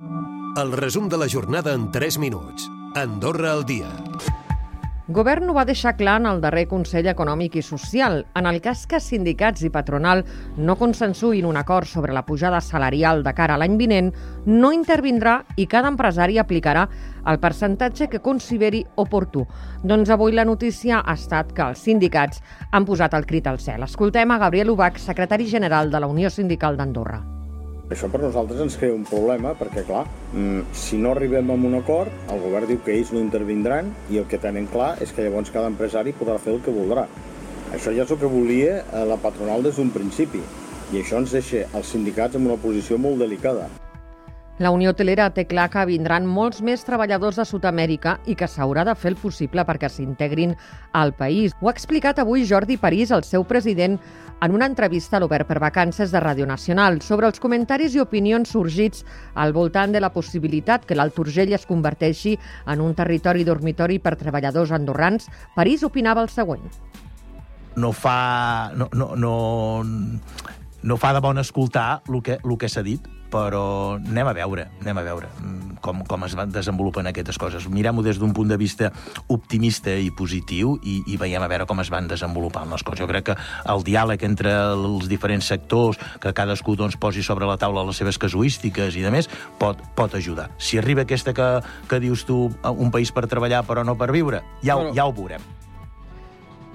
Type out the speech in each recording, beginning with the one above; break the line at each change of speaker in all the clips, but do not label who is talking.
El resum de la jornada en 3 minuts. Andorra al dia.
Govern ho va deixar clar en el darrer Consell Econòmic i Social. En el cas que sindicats i patronal no consensuïn un acord sobre la pujada salarial de cara a l'any vinent, no intervindrà i cada empresari aplicarà el percentatge que consideri oportú. Doncs avui la notícia ha estat que els sindicats han posat el crit al cel. Escoltem a Gabriel Ubach, secretari general de la Unió Sindical d'Andorra.
Això per nosaltres ens crea un problema perquè, clar, mm, si no arribem a un acord, el govern diu que ells no intervindran i el que tenen clar és que llavors cada empresari podrà fer el que voldrà. Això ja és el que volia eh, la patronal des d'un principi i això ens deixa els sindicats en una posició molt delicada.
La Unió Hotelera té clar que vindran molts més treballadors de Sud-amèrica i que s'haurà de fer el possible perquè s'integrin al país. Ho ha explicat avui Jordi París, el seu president, en una entrevista a l'Obert per Vacances de Ràdio Nacional sobre els comentaris i opinions sorgits al voltant de la possibilitat que l'Alt Urgell es converteixi en un territori dormitori per treballadors andorrans. París opinava el següent.
No fa... No, no, no, no fa de bon escoltar el que, el que s'ha dit, però anem a veure, anem a veure mm, com, com es van desenvolupant aquestes coses. Mirem-ho des d'un punt de vista optimista i positiu i, i veiem a veure com es van desenvolupant les coses. Jo crec que el diàleg entre els diferents sectors, que cadascú doncs, posi sobre la taula les seves casuístiques i de més, pot, pot ajudar. Si arriba aquesta que, que dius tu, un país per treballar però no per viure, ja, però... ja ho veurem.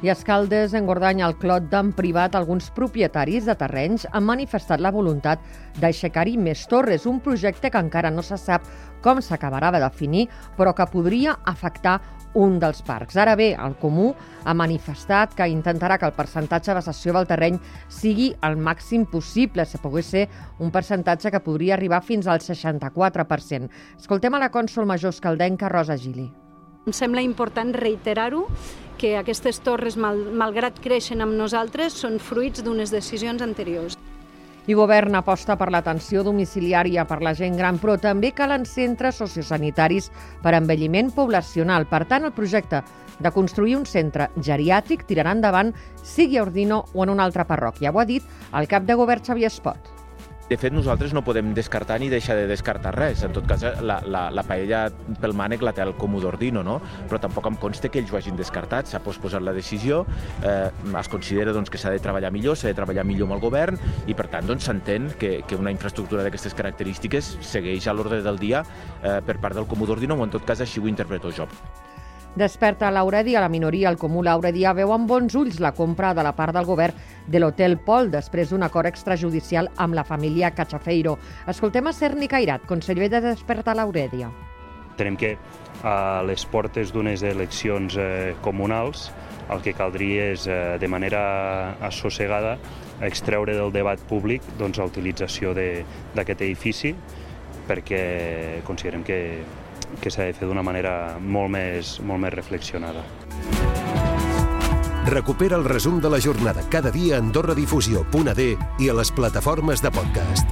I Escaldes, en Gordany, al Clot d'en privat, alguns propietaris de terrenys han manifestat la voluntat d'aixecar-hi més torres, un projecte que encara no se sap com s'acabarà de definir, però que podria afectar un dels parcs. Ara bé, el Comú ha manifestat que intentarà que el percentatge de cessió del terreny sigui el màxim possible, si pogués ser un percentatge que podria arribar fins al 64%. Escoltem a la cònsol major escaldenca Rosa Gili.
Em sembla important reiterar-ho que aquestes torres, mal, malgrat creixen amb nosaltres, són fruits d'unes decisions anteriors.
I govern aposta per l'atenció domiciliària per la gent gran, però també calen centres sociosanitaris per envelliment poblacional. Per tant, el projecte de construir un centre geriàtric tirarà endavant sigui a Ordino o en una altra parròquia. Ho ha dit el cap de govern Xavier Espot.
De fet, nosaltres no podem descartar ni deixar de descartar res. En tot cas, la, la, la paella pel mànec la té el Comú d'Ordino, no? però tampoc em consta que ells ho hagin descartat. S'ha posposat la decisió, eh, es considera doncs, que s'ha de treballar millor, s'ha de treballar millor amb el govern i, per tant, doncs, s'entén doncs, que, que una infraestructura d'aquestes característiques segueix a l'ordre del dia eh, per part del Comú d'Ordino, o en tot cas així ho interpreto jo.
Desperta Lauredi a la minoria. El Comú Lauredi veu amb bons ulls la compra de la part del govern de l'Hotel Pol després d'un acord extrajudicial amb la família Cachafeiro. Escoltem a Cerni Cairat, conseller de Desperta Lauredia.
Tenem que a les portes d'unes eleccions eh, comunals el que caldria és, eh, de manera assossegada, extreure del debat públic doncs, la utilització d'aquest edifici perquè considerem que que s'ha de fer d'una manera molt més, molt més reflexionada.
Recupera el resum de la jornada cada dia a AndorraDifusió.d i a les plataformes de podcast.